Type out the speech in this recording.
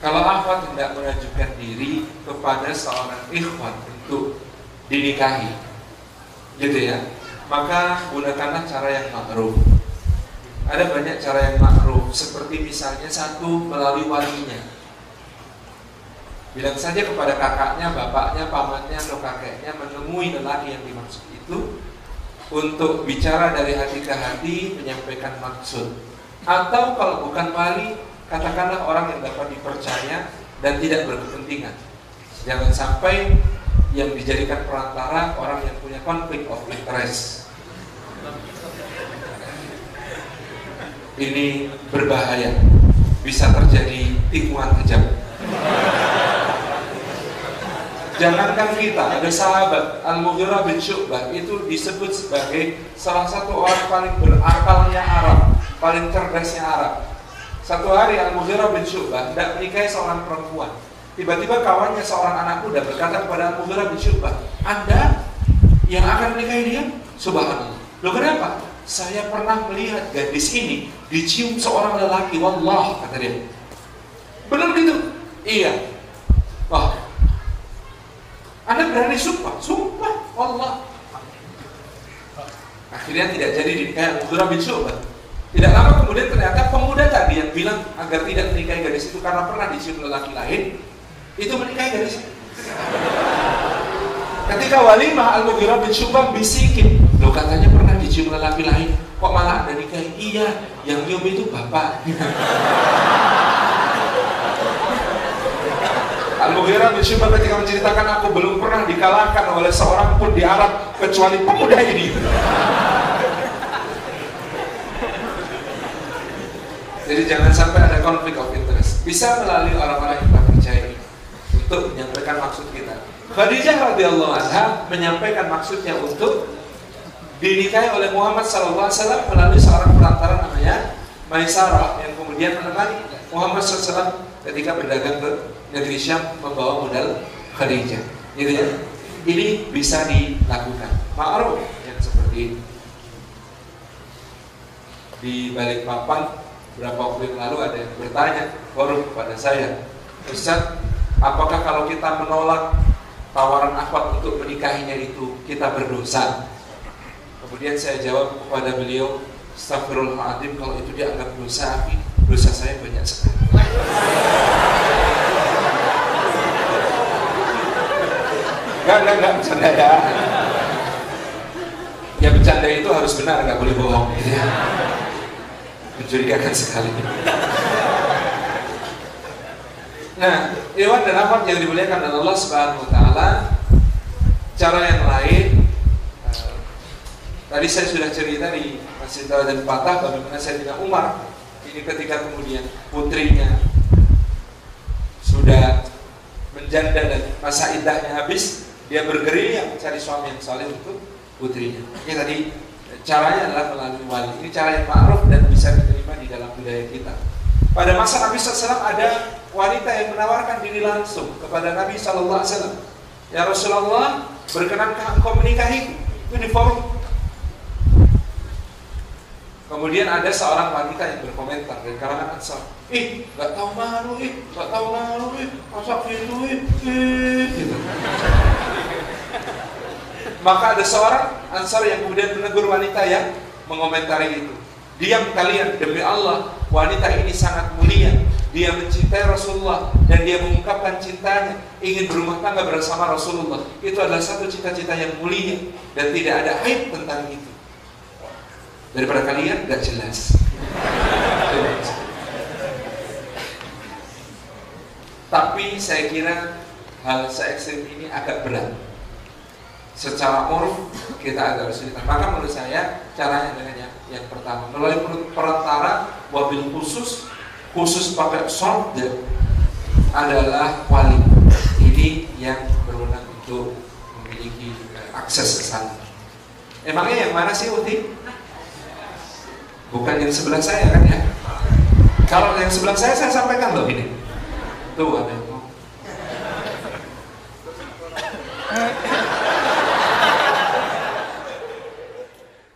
kalau akhwat tidak mengajukan diri kepada seorang ikhwan untuk dinikahi, gitu ya, maka gunakanlah cara yang ma'ruf. Ada banyak cara yang ma'ruf, seperti misalnya satu melalui walinya. Bilang saja kepada kakaknya, bapaknya, pamannya, atau kakeknya menemui lelaki yang dimaksud itu untuk bicara dari hati ke hati, menyampaikan maksud. Atau kalau bukan wali, katakanlah orang yang dapat dipercaya dan tidak berkepentingan. Jangan sampai yang dijadikan perantara orang yang punya konflik of interest. Ini berbahaya, bisa terjadi tikungan kejam. Jangankan kita, ada sahabat Al-Mughirah bin Syu'bah itu disebut sebagai salah satu orang paling berakalnya Arab, paling cerdasnya Arab. Satu hari Al-Mughirah bin Syu'bah tidak menikahi seorang perempuan. Tiba-tiba kawannya seorang anak muda berkata kepada Al-Mughirah bin Syu'bah, Anda yang akan menikahi dia? Subhanallah. Loh kenapa? Saya pernah melihat gadis ini dicium seorang lelaki. Wallah, kata dia. Benar gitu? Iya. Wah, Anda berani sumpah? Sumpah, Allah. Akhirnya tidak jadi dinikahi Al-Mughirah bin Syu'bah. Tidak lama kemudian ternyata pemuda tadi yang bilang agar tidak menikahi gadis itu karena pernah dicium lelaki lain, itu menikahi gadis itu. Ketika walimah Al-Mughirah bin Syu'bah bisikin, lo katanya pernah dicium lelaki lain, kok malah ada nikahi? Iya, yang nyium itu bapak. Al-Mughirah bin Syu'bah ketika menceritakan aku belum pernah dikalahkan oleh seorang pun di Arab kecuali pemuda ini. Jadi jangan sampai ada konflik of interest. Bisa melalui orang-orang yang percaya untuk menyampaikan maksud kita. Khadijah radhiyallahu anha menyampaikan maksudnya untuk dinikahi oleh Muhammad SAW melalui seorang perantara namanya Maisarah yang kemudian menemani Muhammad SAW ketika berdagang ke negeri Syam membawa modal Khadijah. Gitu ya. Ini bisa dilakukan. Ma'ruf yang seperti ini. Di balik papan Berapa waktu yang lalu ada yang bertanya baru kepada saya, Ustaz, apakah kalau kita menolak tawaran akhwat untuk menikahinya itu kita berdosa? Kemudian saya jawab kepada beliau, Astagfirullahaladzim kalau itu dianggap dosa, dosa saya banyak sekali. Enggak, enggak, enggak, bercanda ya. Ya bercanda itu harus benar, nggak boleh bohong. Gitu ya mencurigakan sekali. Nah, Iwan dan Afan yang dimuliakan oleh Allah Subhanahu wa taala, cara yang lain uh, tadi saya sudah cerita di Masjid dan Patah bagaimana Sayyidina Umar ini ketika kemudian putrinya sudah menjanda dan masa indahnya habis, dia bergerilya mencari suami yang saleh untuk putrinya. Ini tadi caranya adalah melalui wali. Ini cara yang ma'ruf dan bisa diterima di dalam budaya kita. Pada masa Nabi SAW ada wanita yang menawarkan diri langsung kepada Nabi SAW. Ya Rasulullah, berkenankah engkau menikahi? Itu di forum. Kemudian ada seorang wanita yang berkomentar dari kalangan Ansar. Ih, gak tahu malu, ih, gak tahu malu, ih, masa gitu, ih, ih, gitu. Maka ada seorang Ansar yang kemudian menegur wanita yang mengomentari itu. Diam kalian demi Allah, wanita ini sangat mulia. Dia mencintai Rasulullah dan dia mengungkapkan cintanya, ingin berumah tangga bersama Rasulullah. Itu adalah satu cita-cita yang mulia dan tidak ada aib tentang itu. Daripada kalian gak jelas. Tapi saya kira hal se ekstrim ini agak berat secara uruf kita agak kesulitan. Maka menurut saya caranya dengan yang, yang pertama melalui perantara wabil khusus khusus pakai solder adalah wali ini yang berwenang untuk memiliki akses ke sana. Eh, Emangnya yang mana sih Uti? Bukan yang sebelah saya kan ya? Kalau yang sebelah saya saya sampaikan loh ini. Tuh ada.